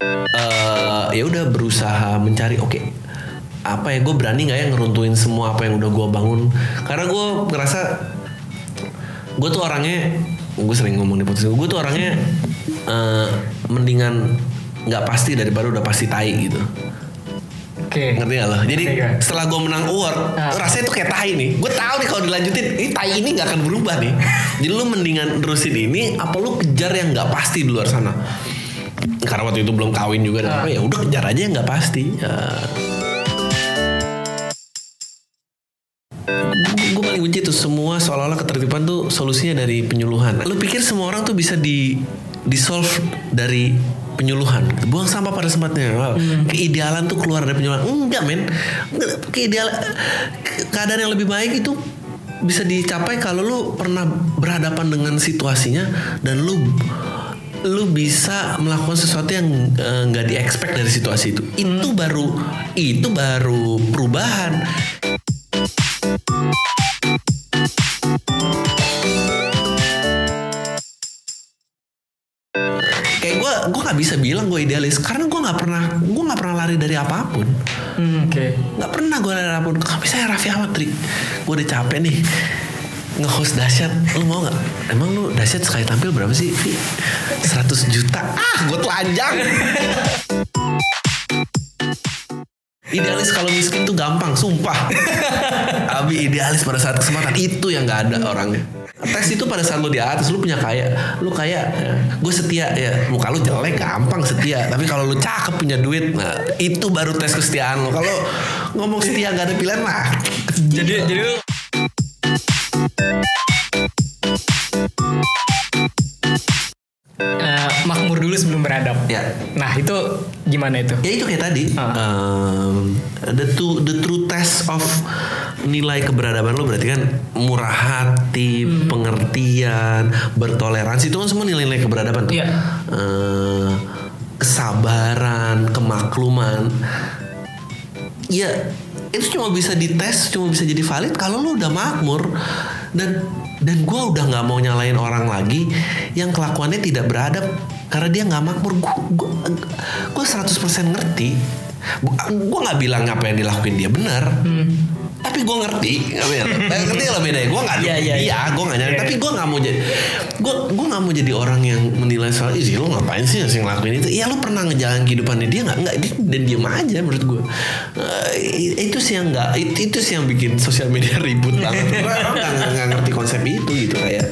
eh ya udah berusaha mencari oke apa ya gue berani nggak ya ngeruntuhin semua apa yang udah gue bangun karena gue ngerasa gue tuh orangnya gue sering ngomong di podcast gue tuh orangnya eh, mendingan nggak pasti daripada udah pasti tai gitu Oke. ngerti gak lo? Jadi gak? setelah gue menang award, Ah. rasanya tuh kayak tai nih. Gue tahu nih kalau dilanjutin, ini tai ini nggak akan berubah nih. Jadi lu mendingan terusin ini, apa lu kejar yang nggak pasti di luar sana? Karena waktu itu belum kawin juga, dan Ah. apa ya udah kejar aja yang nggak pasti. Ya. Gue paling benci tuh semua seolah-olah ketertiban tuh solusinya dari penyuluhan. Lu pikir semua orang tuh bisa di di solve dari penyuluhan buang sampah pada tempatnya Wow. keidealan tuh keluar dari penyuluhan enggak men keidealan ke- keadaan yang lebih baik itu bisa dicapai kalau lu pernah berhadapan dengan situasinya dan lu lu bisa melakukan sesuatu yang eh, nggak expect dari situasi itu. Itu baru itu baru perubahan. Kayak gue gue nggak bisa bilang gue idealis karena gue nggak pernah gue nggak pernah lari dari apa pun. Hmm, Oke. nggak pernah gue lari dari apa pun. Kalau misalnya Raffi Ahmad gue udah capek nih nge-host dahsyat lu mau nggak emang lu dahsyat sekali tampil berapa sih Vi? 100 juta ah gue telanjang Idealis kalau miskin tuh gampang, sumpah. Abi idealis pada saat kesempatan itu yang nggak ada orangnya. Tes itu pada saat lu di atas, lu punya kaya, lu kaya, gue setia ya. Muka lu jelek, gampang setia. Tapi kalau lu cakep punya duit, nah itu baru tes kesetiaan lu. Kalau ngomong setia nggak ada pilihan mah. Jadi jadi lu Eh, makmur dulu sebelum beradab. Ya. Nah itu gimana itu? Ya itu kayak tadi, Ah. um, the true the true test of nilai keberadaban lo berarti kan murah hati, Hmm. pengertian, bertoleransi itu kan semua nilai-nilai keberadaban tuh. Iya. Eh, kesabaran, kemakluman. Ya itu cuma bisa dites, cuma bisa jadi valid kalau lo udah makmur dan dan gue udah nggak mau nyalain orang lagi yang kelakuannya tidak beradab karena dia nggak makmur. Gue gue 100% ngerti. Gue nggak bilang apa yang dilakuin dia benar. Tapi gue ngerti, ngerti lah bedanya. Gue nggak, Iya, iya, iya. gue nggak nyari. Iya. Tapi gue nggak mau jadi, gue gue nggak mau jadi orang yang menilai soal, ih lo ngapain sih sih ngelakuin itu? Iya lo pernah ngejalan kehidupannya dia nggak? Nggak, dia, dan diem aja menurut gue. Eh, itu sih yang nggak, itu, itu sih yang bikin sosial media ribut banget. Orang nggak- nggak ngerti konsep itu gitu kayak.